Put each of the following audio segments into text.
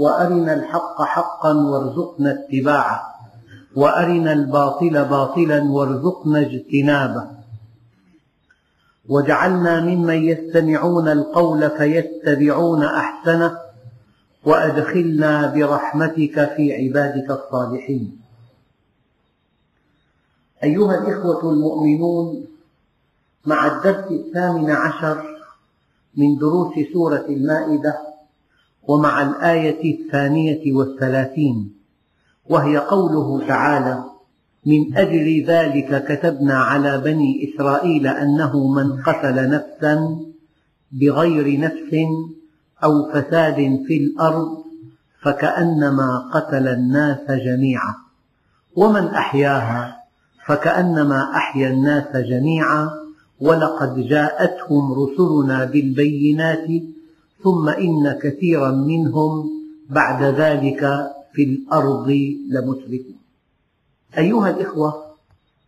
وأرنا الحق حقا وارزقنا اتباعه. وأرنا الباطل باطلا وارزقنا اجتنابه. واجعلنا ممن يستمعون القول فيتبعون أحسنه. وأدخلنا برحمتك في عبادك الصالحين. أيها الإخوة المؤمنون مع الدرس الثامن عشر من دروس سورة المائدة ومع الآية الثانية والثلاثين وهي قوله تعالى من أجل ذلك كتبنا على بني إسرائيل أنه من قتل نفسا بغير نفس أو فساد في الأرض فكأنما قتل الناس جميعا ومن أحياها فكأنما أحيا الناس جميعا ولقد جاءتهم رسلنا بالبينات ثم إن كثيرا منهم بعد ذلك في الأرض لمسرفون أيها الإخوة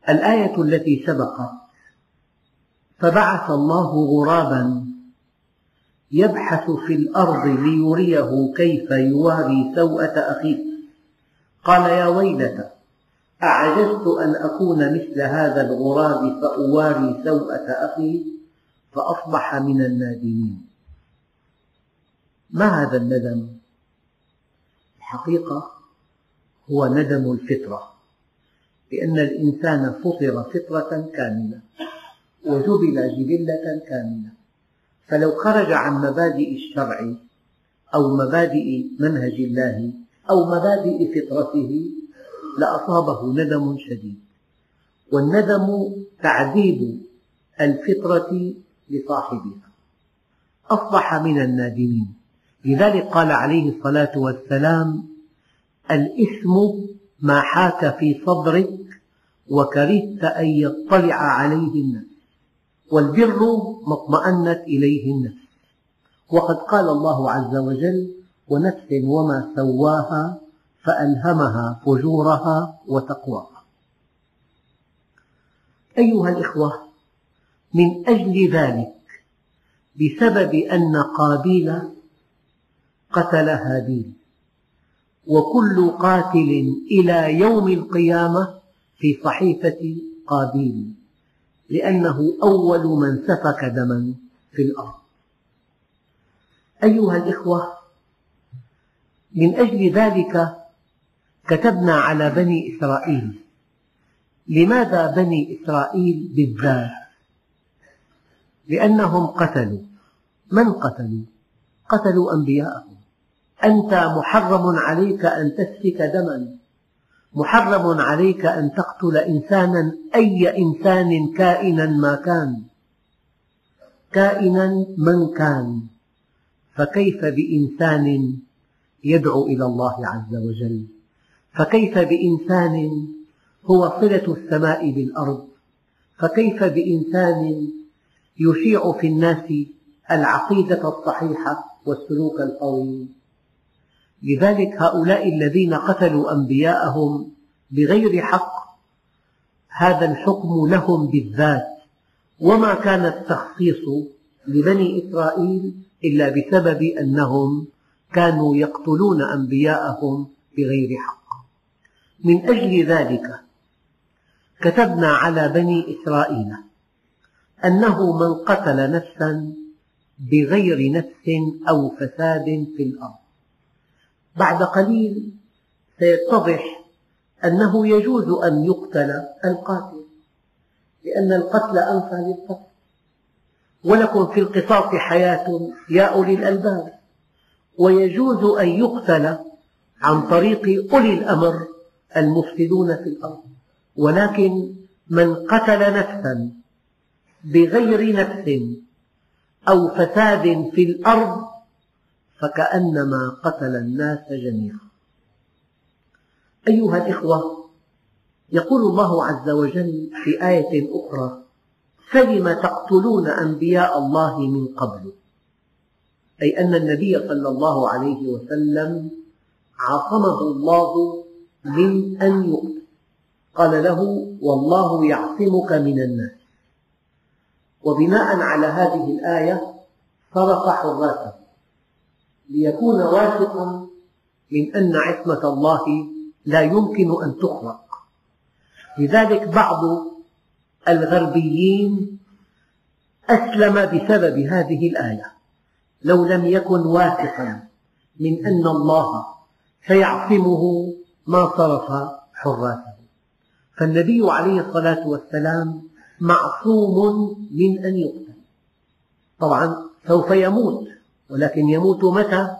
الآية التي سبقت فبعث الله غرابا يبحث في الأرض ليريه كيف يواري سوءة أخيه. قال يا ويلتى أعجزت أن أكون مثل هذا الغراب فأواري سوءة أخي فأصبح من النادمين. ما هذا الندم؟ الحقيقة هو ندم الفطرة لأن الإنسان فطر فطرة كاملة وجبل جبلة كاملة. فلو خرج عن مبادئ الشرع أو مبادئ منهج الله أو مبادئ فطرته لأصابه ندم شديد. والندم تعذيب الفطرة لصاحبها. أصبح من النادمين. لذلك قال عليه الصلاة والسلام الإثم ما حاك في صدرك وكرهت أن يطلع عليه الناس والبر ما اطمأنت إليه النفس وقد قال الله عز وجل ونفس وما سواها فألهمها فجورها وتقواها. أيها الإخوة من أجل ذلك بسبب أن قابيل قتل هابيل وكل قاتل إلى يوم القيامة في صحيفة قابيل لأنه أول من سفك دما في الأرض. أيها الإخوة من أجل ذلك كتبنا على بني إسرائيل. لماذا بني إسرائيل بالذات لأنهم قتلوا. من قتلوا؟ قتلوا أنبياءهم. أنت محرم عليك أن تسفك دما. محرم عليك أن تقتل إنسانا أي إنسان كائنا ما كان. كائنا من كان. فكيف بإنسان يدعو إلى الله عز وجل؟ فكيف بإنسان هو صلة السماء بالأرض؟ فكيف بإنسان يشيع في الناس العقيدة الصحيحة والسلوك القويم لذلك هؤلاء الذين قتلوا أنبياءهم بغير حق هذا الحكم لهم بالذات. وما كان التخصيص لبني إسرائيل إلا بسبب أنهم كانوا يقتلون أنبياءهم بغير حق. من أجل ذلك كتبنا على بني إسرائيل أنه من قتل نفسا بغير نفس أو فساد في الأرض. بعد قليل سيتضح أنه يجوز أن يقتل القاتل لأن القتل أنفى للقتل. ولكم في القصاص حياة يا أولي الألباب. ويجوز أن يقتل عن طريق أولي الأمر المفسدون في الأرض. ولكن من قتل نفسا بغير نفس أو فساد في الأرض فكأنما قتل الناس جميعا. أيها الإخوة يقول الله عز وجل في آية أخرى فلم تقتلون أنبياء الله من قبل؟ أي أن النبي صلى الله عليه وسلم عصمه الله من أن يقتل. قال له والله يعصمك من الناس. وبناء على هذه الآية صرف حراسه ليكون واثقا من أن عصمة الله لا يمكن أن تخرق. لذلك بعض الغربيين أسلم بسبب هذه الآية. لو لم يكن واثقا من أن الله سيعصمه ما صرف حراسه فالنبي عليه الصلاة والسلام معصوم من أن يقتل. طبعا سوف يموت. ولكن يموت متى؟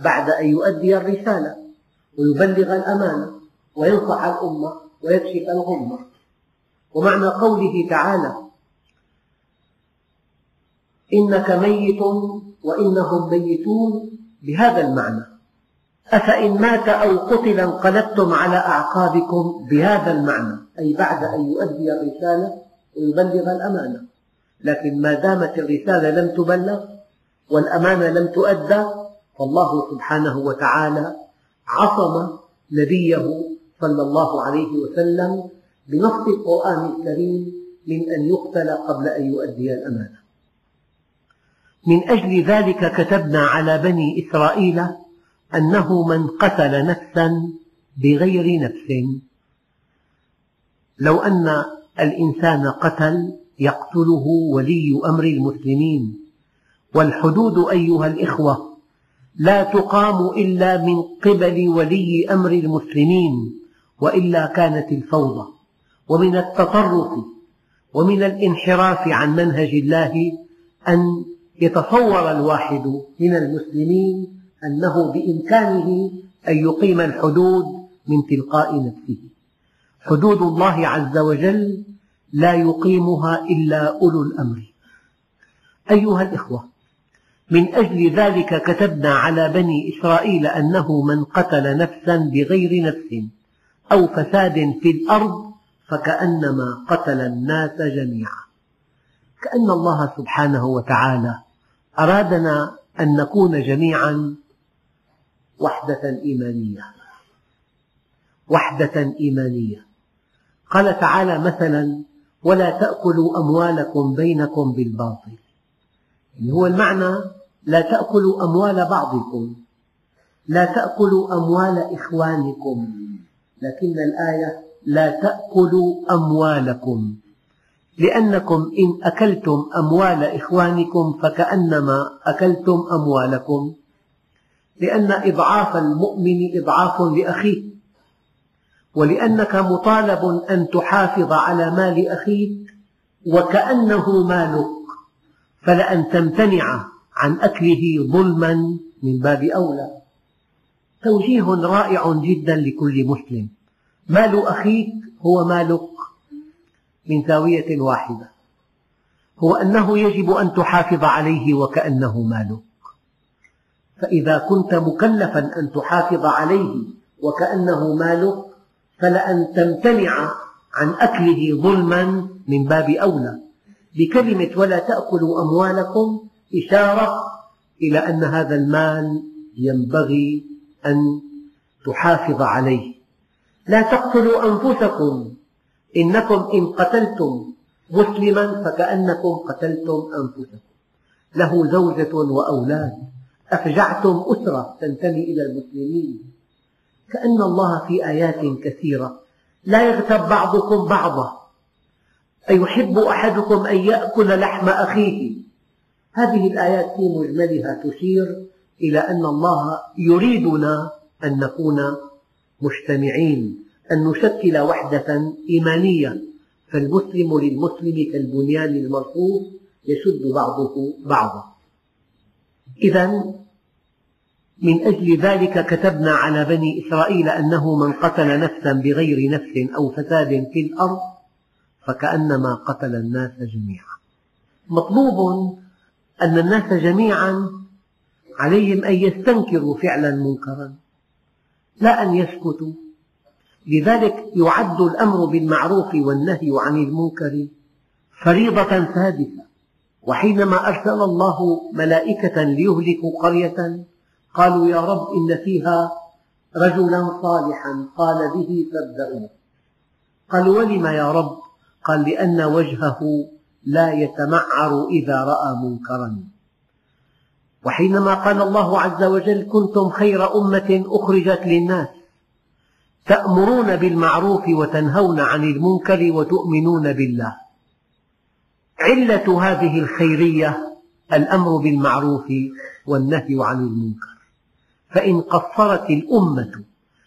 بعد أن يؤدي الرسالة ويبلغ الأمانة وينصح الأمة ويكشف الغمة. ومعنى قوله تعالى إنك ميت وإنهم ميتون بهذا المعنى. أفإن مات أو قتل انقلبتم على أعقابكم بهذا المعنى أي بعد أن يؤدي الرسالة ويبلغ الأمانة. لكن ما دامت الرسالة لم تبلغ والأمانة لم تؤدى فالله سبحانه وتعالى عصم نبيه صلى الله عليه وسلم بنص القرآن الكريم من أن يقتل قبل أن يؤدي الأمانة. من أجل ذلك كتبنا على بني إسرائيل أنه من قتل نفسا بغير نفس. لو أن الإنسان قتل يقتله ولي أمر المسلمين. والحدود أيها الإخوة لا تقام إلا من قبل ولي أمر المسلمين وإلا كانت الفوضى ومن التطرف ومن الانحراف عن منهج الله أن يتصور الواحد من المسلمين أنه بإمكانه أن يقيم الحدود من تلقاء نفسه. حدود الله عز وجل لا يقيمها إلا أولو الأمر. أيها الإخوة من أجل ذلك كتبنا على بني إسرائيل أنه من قتل نفسا بغير نفس أو فساد في الأرض فكأنما قتل الناس جميعا. كأن الله سبحانه وتعالى أرادنا أن نكون جميعا وحدة إيمانية. وحدة إيمانية. قال تعالى مثلا ولا تأكلوا أموالكم بينكم بالباطل. يعني هو المعنى لا تأكلوا أموال بعضكم. لا تأكلوا أموال إخوانكم. لكن الآية لا تأكلوا أموالكم. لأنكم إن أكلتم أموال إخوانكم فكأنما أكلتم أموالكم. لأن إضعاف المؤمن إضعاف لأخيه. ولأنك مطالب أن تحافظ على مال أخيك وكأنه مالك. فلأن تمتنع عن أكله ظلما من باب أولى. توجيه رائع جدا لكل مسلم. مال أخيك هو مالك من زاوية واحدة. هو أنه يجب أن تحافظ عليه وكأنه مالك. فإذا كنت مكلفا أن تحافظ عليه وكأنه مالك فلأن تمتنع عن أكله ظلما من باب أولى. بكلمة ولا تأكلوا أموالكم إشارة إلى أن هذا المال ينبغي أن تحافظ عليه. لا تقتلوا أنفسكم. إنكم إن قتلتم مسلما فكأنكم قتلتم أنفسكم. له زوجة وأولاد. أفجعتم أسرة تنتمي إلى المسلمين. كأن الله في آيات كثيرة. لا يغتب بعضكم بعضا. أيحب أحدكم أن يأكل لحم أخيه؟ هذه الآيات في مجملها تشير إلى أن الله يريدنا أن نكون مجتمعين أن نشكل وحدة إيمانية. فالمسلم للمسلم كالبنيان المرصوص يشد بعضه بعضا. إذا من أجل ذلك كتبنا على بني إسرائيل أنه من قتل نفسا بغير نفس أو فساد في الأرض فكأنما قتل الناس جميعا. مطلوب أن الناس جميعا عليهم أن يستنكروا فعلا منكرا لا أن يسكتوا. لذلك يعد الأمر بالمعروف والنهي عن المنكر فريضة سادسة وحينما أرسل الله ملائكة ليهلكوا قرية قالوا يا رب إن فيها رجلا صالحا قال به فابدأوا قالوا ولم يا رب؟ قال لأن وجهه لا يتمعر إذا رأى منكرا. وحينما قال الله عز وجل كنتم خير أمة أخرجت للناس تأمرون بالمعروف وتنهون عن المنكر وتؤمنون بالله. علة هذه الخيرية الأمر بالمعروف والنهي عن المنكر. فإن قصرت الأمة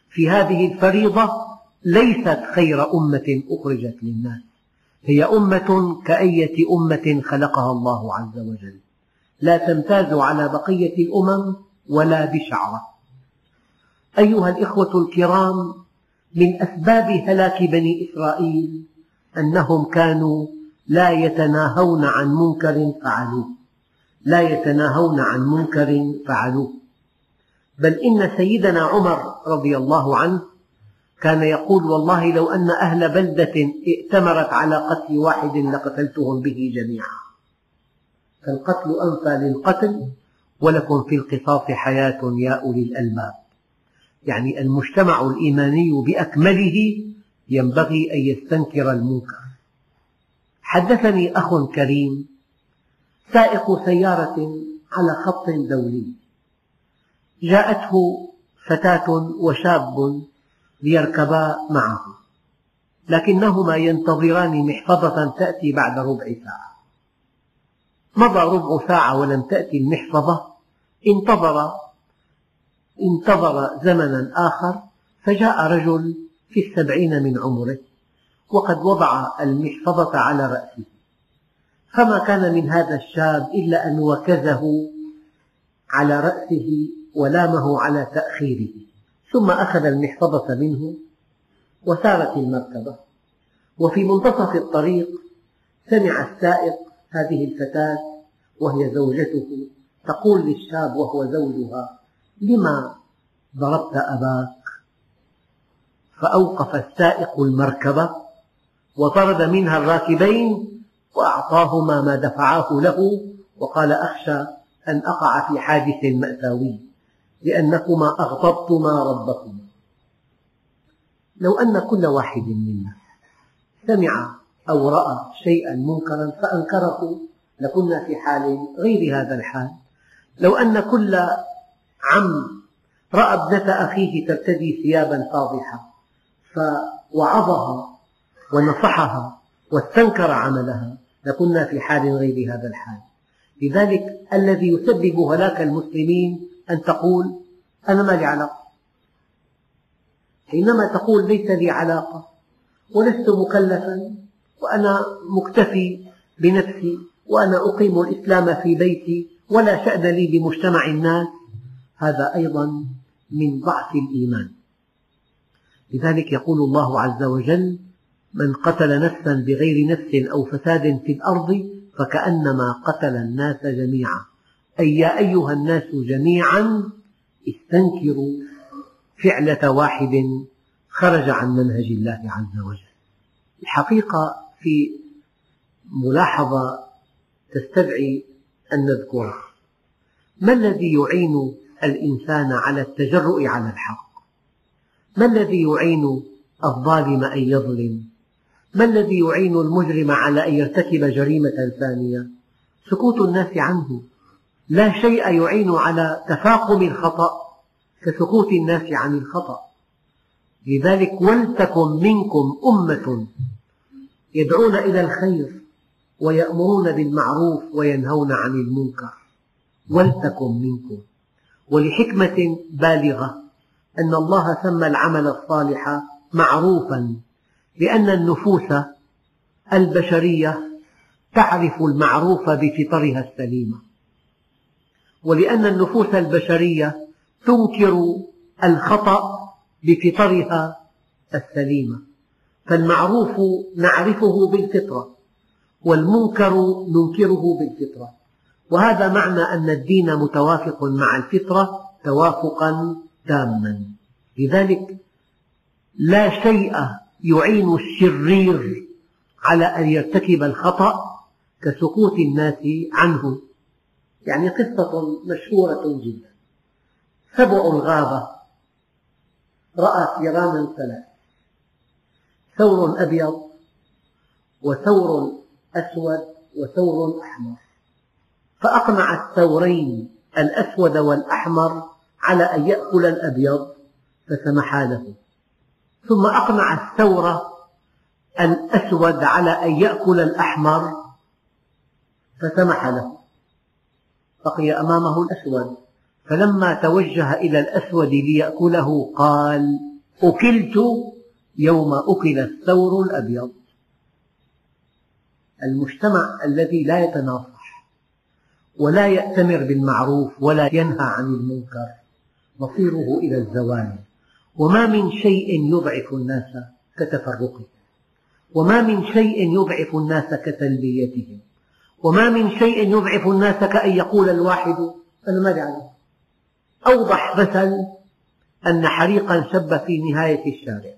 في هذه الفريضة ليست خير أمة أخرجت للناس. هي أمة كأية أمة خلقها الله عز وجل. لا تمتاز على بقية الأمم ولا بشعرة. أيها الإخوة الكرام من أسباب هلاك بني إسرائيل أنهم كانوا لا يتناهون عن منكر فعلوه. لا يتناهون عن منكر فعلوه. بل إن سيدنا عمر رضي الله عنه كان يقول والله لو أن أهل بلدة ائتمرت على قتل واحد لقتلتهم به جميعا. فالقتل أنفى للقتل ولكم في القصاص حياة يا أولي الألباب. يعني المجتمع الإيماني بأكمله ينبغي أن يستنكر المنكر. حدثني أخ كريم سائق سيارة على خط دولي. جاءته فتاة وشاب ليركبا معه. لكنهما ينتظران محفظة تأتي بعد ربع ساعة. مضى ربع ساعة ولم تأتي المحفظة. انتظر انتظر زمنا آخر فجاء رجل في السبعين من عمره وقد وضع المحفظة على رأسه. فما كان من هذا الشاب إلا أن وكزه على رأسه ولامه على تأخيره. ثم أخذ المحفظة منه وسارت المركبة. وفي منتصف الطريق سمع السائق هذه الفتاة وهي زوجته تقول للشاب وهو زوجها لما ضربت أباك؟ فأوقف السائق المركبة وطرد منها الراكبين وأعطاهما ما دفعاه له وقال أخشى أن أقع في حادث مأساوي. لأنكما أغضبتما ربكما. لو أن كل واحد منا سمع أو رأى شيئا منكرا فأنكره لكنا في حال غير هذا الحال. لو أن كل عم رأى ابنة أخيه ترتدي ثيابا فاضحة فوعظها ونصحها واستنكر عملها لكنا في حال غير هذا الحال. لذلك الذي يسبب هلاك المسلمين أن تقول أنا ما لي علاقة. حينما تقول ليس لي علاقة ولست مكلفا وأنا مكتفي بنفسي وأنا أقيم الإسلام في بيتي ولا شأن لي بمجتمع الناس هذا أيضا من ضعف الإيمان. لذلك يقول الله عز وجل من قتل نفسا بغير نفس أو فساد في الأرض فكأنما قتل الناس جميعا. أي يا أيها الناس جميعا استنكروا فعلة واحد خرج عن منهج الله عز وجل. الحقيقة في ملاحظة تستدعي أن نذكرها. ما الذي يعين الإنسان على التجرؤ على الحق؟ ما الذي يعين الظالم أن يظلم؟ ما الذي يعين المجرم على أن يرتكب جريمة ثانية؟ سكوت الناس عنه. لا شيء يعين على تفاقم الخطأ كسكوت الناس عن الخطأ. لذلك ولتكن منكم أمة يدعون إلى الخير ويأمرون بالمعروف وينهون عن المنكر. ولتكن منكم. ولحكمة بالغة أن الله سمى العمل الصالح معروفا لأن النفوس البشرية تعرف المعروف بفطرها السليمة. ولأن النفوس البشرية تنكر الخطأ بفطرها السليمة. فالمعروف نعرفه بالفطرة والمنكر ننكره بالفطرة. وهذا معنى أن الدين متوافق مع الفطرة توافقا تاما. لذلك لا شيء يعين الشرير على أن يرتكب الخطأ كسكوت الناس عنه. يعني قصة مشهورة جدا. سبع الغابة رأى فيرانا ثلاث ثور أبيض وثور أسود وثور أحمر. فأقنع الثورين الأسود والأحمر على أن يأكل الأبيض فسمحا له. ثم أقنع الثور الأسود على أن يأكل الأحمر فسمح له. بقي أمامه الأسود. فلما توجه إلى الأسود ليأكله قال أكلت يوم أكل الثور الأبيض. المجتمع الذي لا يتناصح ولا يأتمر بالمعروف ولا ينهى عن المنكر مصيره إلى الزوال. وما من شيء يضعف الناس كتفرقهم. وما من شيء يضعف الناس كتلبيتهم. وما من شيء يضعف الناس كأن يقول الواحد أنا ما عليه أوضح مثل أن حريقا شب في نهاية الشارع.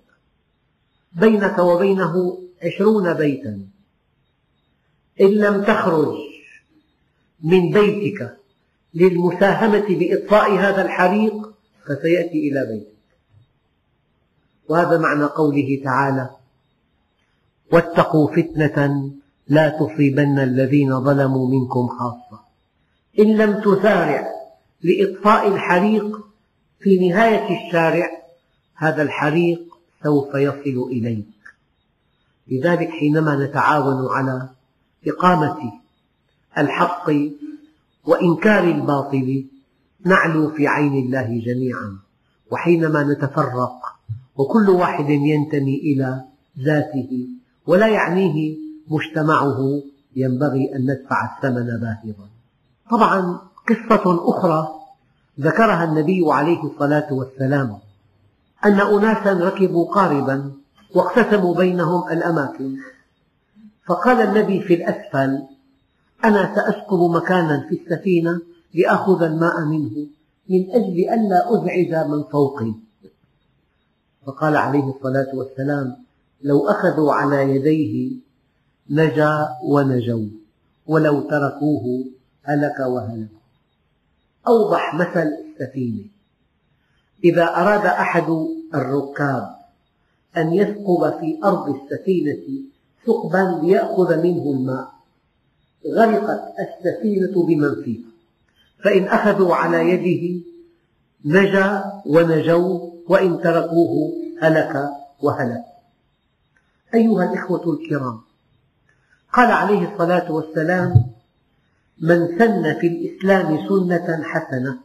بينك وبينه عشرون بيتا. إن لم تخرج من بيتك للمساهمة بإطفاء هذا الحريق فسيأتي إلى بيتك. وهذا معنى قوله تعالى واتقوا فتنة لا تصيبن الذين ظلموا منكم خاصة. إن لم تسارع لإطفاء الحريق في نهاية الشارع هذا الحريق سوف يصل إليك. لذلك حينما نتعاون على إقامة الحق وإنكار الباطل نعلو في عين الله جميعا. وحينما نتفرق وكل واحد ينتمي إلى ذاته ولا يعنيه مجتمعه ينبغي أن ندفع الثمن باهظا. طبعا قصة أخرى ذكرها النبي عليه الصلاة والسلام أن أناسا ركبوا قاربا واقتسموا بينهم الأماكن. فقال النبي في الأسفل أنا سأسكب مكانا في السفينة لآخذ الماء منه من أجل ألا أزعج من فوقي. فقال عليه الصلاة والسلام لو أخذوا على يديه نجا ونجوا ولو تركوه هلك وهلك. أوضح مثل السفينة إذا أراد أحد الركاب أن يثقب في أرض السفينة ثقبا ليأخذ منه الماء غرقت السفينة بمن فيها فإن أخذوا على يده نجا ونجوا وإن تركوه هلك وهلك. أيها الإخوة الكرام قال عليه الصلاة والسلام من سن في الإسلام سنة حسنة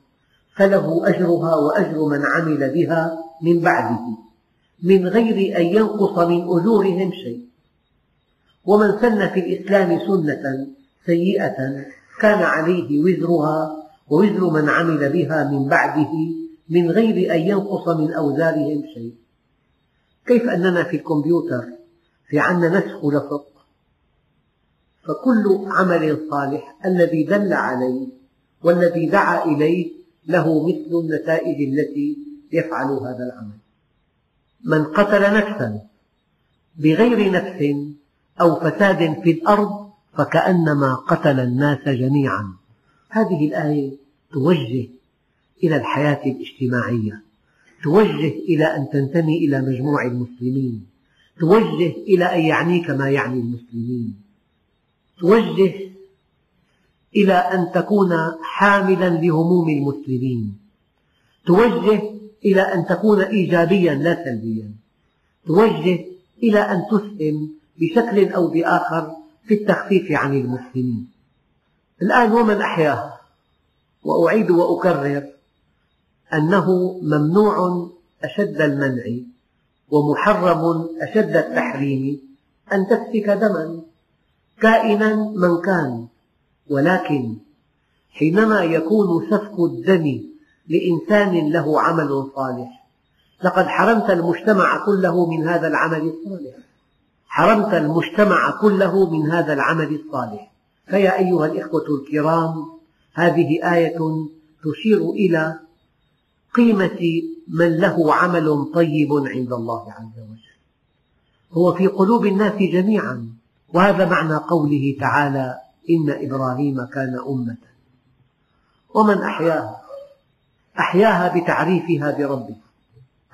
فله أجرها وأجر من عمل بها من بعده من غير أن ينقص من أجورهم شيء. ومن سن في الإسلام سنة سيئة كان عليه وزرها ووزر من عمل بها من بعده من غير أن ينقص من أوزارهم شيء. كيف أننا في الكمبيوتر في عندنا نسخ فكل عمل صالح الذي دل عليه والذي دعا إليه له مثل النتائج التي يفعل هذا العمل. من قتل نفسا بغير نفس أو فساد في الأرض فكأنما قتل الناس جميعا. هذه الآية توجه إلى الحياة الاجتماعية توجه إلى أن تنتمي إلى مجموع المسلمين توجه إلى أن يعنيك ما يعني المسلمين. توجه إلى أن تكون حاملا لهموم المسلمين. توجه إلى أن تكون إيجابيا لا سلبيا. توجه إلى أن تسهم بشكل أو بآخر في التخفيف عن المسلمين. الآن ومن أحياها وأعيد وأكرر أنه ممنوع أشد المنع ومحرم أشد التحريم أن تسفك دما. كائنا من كان ولكن حينما يكون سفك الدم لإنسان له عمل صالح لقد حرمت المجتمع كله من هذا العمل الصالح. حرمت المجتمع كله من هذا العمل الصالح. فيا أيها الإخوة الكرام هذه آية تشير إلى قيمة من له عمل طيب عند الله عز وجل. هو في قلوب الناس جميعا وهذا معنى قوله تعالى إن إبراهيم كان أمة. ومن أحياها؟ أحياها بتعريفها بربها.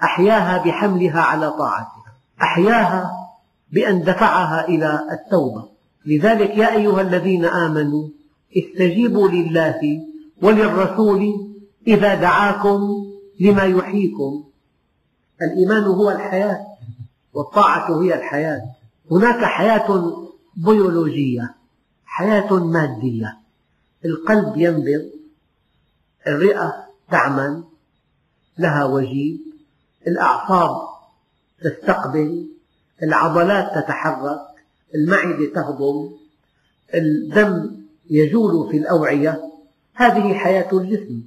أحياها بحملها على طاعته أحياها بأن دفعها إلى التوبة. لذلك يا أيها الذين آمنوا استجيبوا لله وللرسول إذا دعاكم لما يحييكم. الإيمان هو الحياة والطاعة هي الحياة. هناك حياة بيولوجية حياة مادية. القلب ينبض الرئة تعمل لها وجيب. الأعصاب تستقبل العضلات تتحرك المعدة تهضم الدم يجول في الأوعية. هذه حياة الجسم.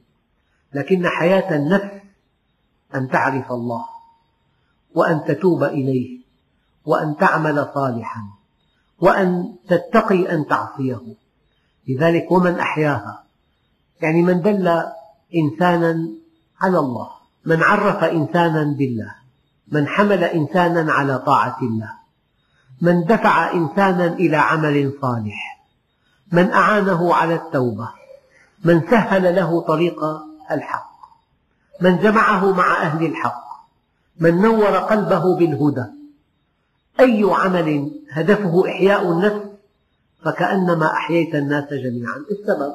لكن حياة النفس أن تعرف الله وأن تتوب إليه وأن تعمل صالحا. وأن تتقي أن تعصيه. لذلك ومن أحياها. يعني من دل إنسانا على الله. من عرف إنسانا بالله. من حمل إنسانا على طاعة الله. من دفع إنسانا إلى عمل صالح. من أعانه على التوبة. من سهل له طريق الحق. من جمعه مع أهل الحق. من نور قلبه بالهدى. أي عمل هدفه إحياء النفس فكأنما أحييت الناس جميعا. السبب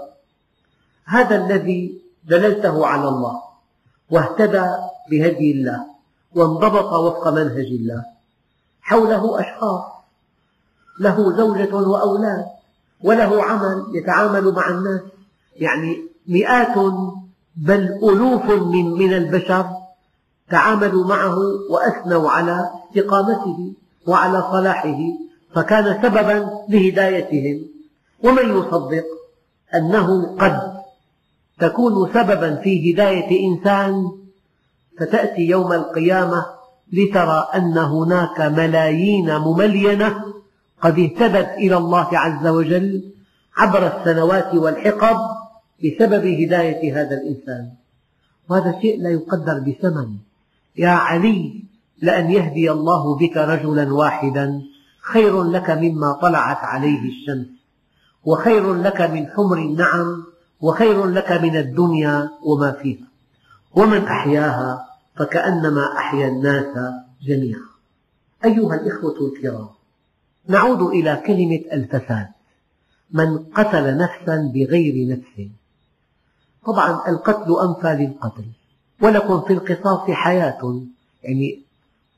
هذا الذي دللته على الله واهتدى بهدي الله وانضبط وفق منهج الله. حوله أشخاص له زوجة وأولاد وله عمل يتعامل مع الناس. يعني مئات بل ألوف من, من البشر تعاملوا معه وأثنوا على استقامته وعلى صلاحه فكان سببا لهدايتهم. ومن يصدق أنه قد تكون سببا في هداية إنسان فتأتي يوم القيامة لترى أن هناك ملايين مملينة قد اهتدت إلى الله عز وجل عبر السنوات والحقب بسبب هداية هذا الإنسان. وهذا شيء لا يقدر بثمن. يا علي لأن يهدي الله بك رجلا واحدا. خير لك مما طلعت عليه الشمس وخير لك من حمر النعم وخير لك من الدنيا وما فيها. ومن أحياها فكأنما أحيا الناس جميعا. أيها الإخوة الكرام نعود إلى كلمة الفساد. من قتل نفسا بغير نفس. طبعا القتل أنفى للقتل ولكم في القصاص حياة. يعني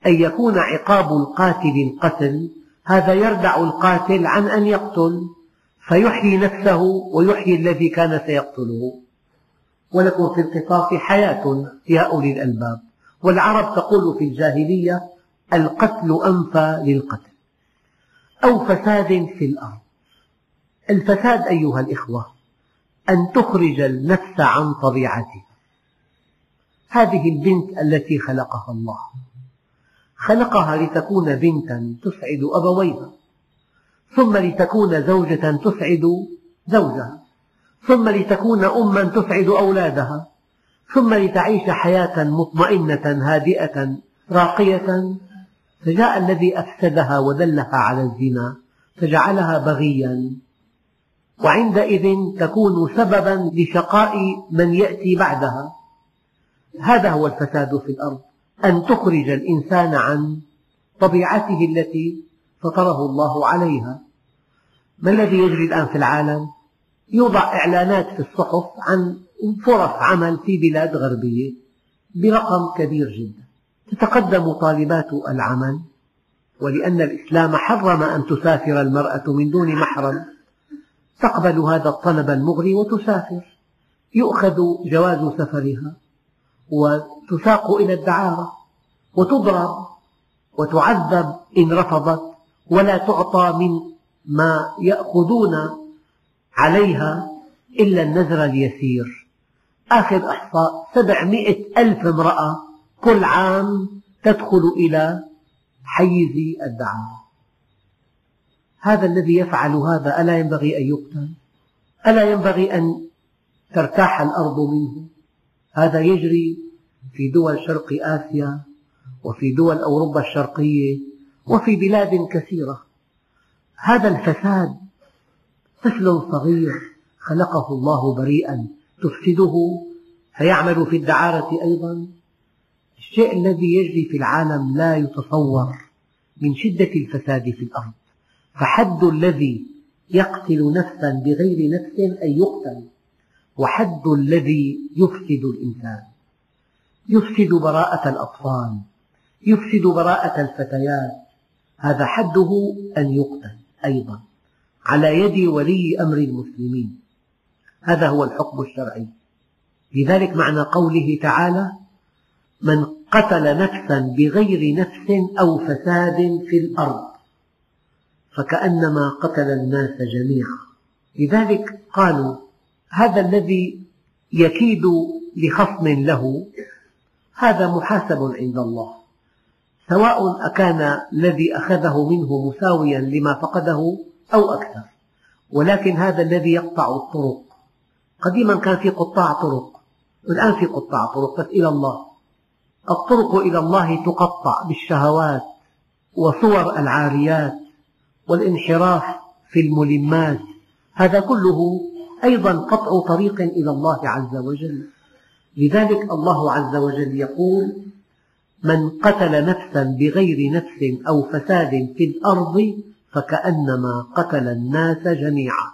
أن يكون عقاب القاتل القتل هذا يردع القاتل عن أن يقتل فيحيي نفسه ويحيي الذي كان سيقتله. ولكم في القصاص حياة يا أولي الألباب. والعرب تقول في الجاهلية القتل أنفى للقتل. أو فساد في الأرض. الفساد أيها الإخوة أن تخرج النفس عن طبيعتها. هذه البنت التي خلقها الله. خلقها لتكون بنتا تسعد أبويها ثم لتكون زوجة تسعد زوجها ثم لتكون أما تسعد أولادها ثم لتعيش حياة مطمئنة هادئة راقية. فجاء الذي أفسدها ودلها على الزنا فجعلها بغيا وعندئذ تكون سببا لشقاء من يأتي بعدها. هذا هو الفساد في الأرض. أن تخرج الإنسان عن طبيعته التي فطره الله عليها. ما الذي يجري الآن في العالم؟ يوضع إعلانات في الصحف عن فرص عمل في بلاد غربية برقم كبير جدا. تتقدم طالبات العمل ولأن الإسلام حرم أن تسافر المرأة من دون محرم. تقبل هذا الطلب المغري وتسافر. يؤخذ جواز سفرها. وتساق إلى الدعارة وتضرب وتعذب إن رفضت ولا تعطى من ما يأخذون عليها إلا النذر اليسير. آخر إحصاء سبعمئة ألف امرأة كل عام تدخل إلى حيز الدعارة. هذا الذي يفعل هذا ألا ينبغي أن يقتل؟ ألا ينبغي أن ترتاح الأرض منه؟ هذا يجري في دول شرق آسيا وفي دول أوروبا الشرقية وفي بلاد كثيرة. هذا الفساد طفل صغير خلقه الله بريئا. تفسده فيعمل في الدعارة أيضا. الشيء الذي يجري في العالم لا يتصور من شدة الفساد في الأرض. فحد الذي يقتل نفسا بغير نفس أن يقتل. وحد الذي يفسد الإنسان. يفسد براءة الأطفال. يفسد براءة الفتيات. هذا حده أن يقتل أيضا على يد ولي أمر المسلمين. هذا هو الحكم الشرعي. لذلك معنى قوله تعالى من قتل نفسا بغير نفس أو فساد في الأرض فكأنما قتل الناس جميعا. لذلك قالوا هذا الذي يكيد لخصم له هذا محاسب عند الله. سواء أكان الذي أخذه منه مساويا لما فقده أو أكثر. ولكن هذا الذي يقطع الطرق. قديما كان في قطاع طرق. والآن في قطاع طرق بس إلى الله. الطرق إلى الله تقطع بالشهوات وصور العاريات والانحراف في الملمات. هذا كله أيضا قطع طريق إلى الله عز وجل. لذلك الله عز وجل يقول من قتل نفسا بغير نفس أو فساد في الأرض فكأنما قتل الناس جميعا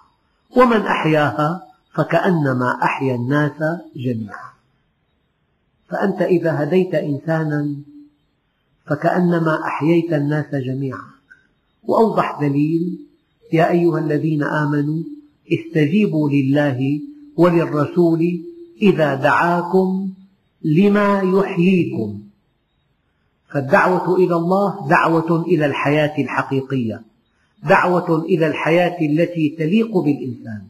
ومن أحياها فكأنما أحيا الناس جميعا. فأنت إذا هديت إنسانا فكأنما أحييت الناس جميعا. وأوضح دليل يا أيها الذين آمنوا استجيبوا لله وللرسول إذا دعاكم لما يحييكم. فالدعوة إلى الله دعوة إلى الحياة الحقيقية دعوة إلى الحياة التي تليق بالإنسان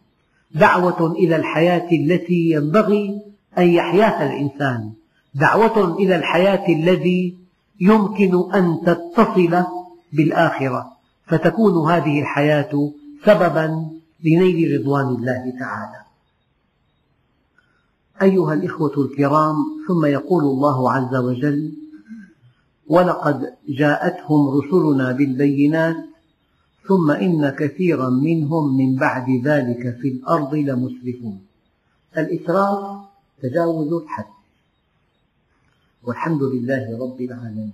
دعوة إلى الحياة التي ينبغي أن يحياها الإنسان دعوة إلى الحياة الذي يمكن أن تتصل بالآخرة. فتكون هذه الحياة سببا لنيل رضوان الله تعالى. أيها الإخوة الكرام ثم يقول الله عز وجل ولقد جاءتهم رسلنا بالبينات ثم إن كثيرا منهم من بعد ذلك في الأرض لمسرفون. الإسراف تجاوز الحد. والحمد لله رب العالمين.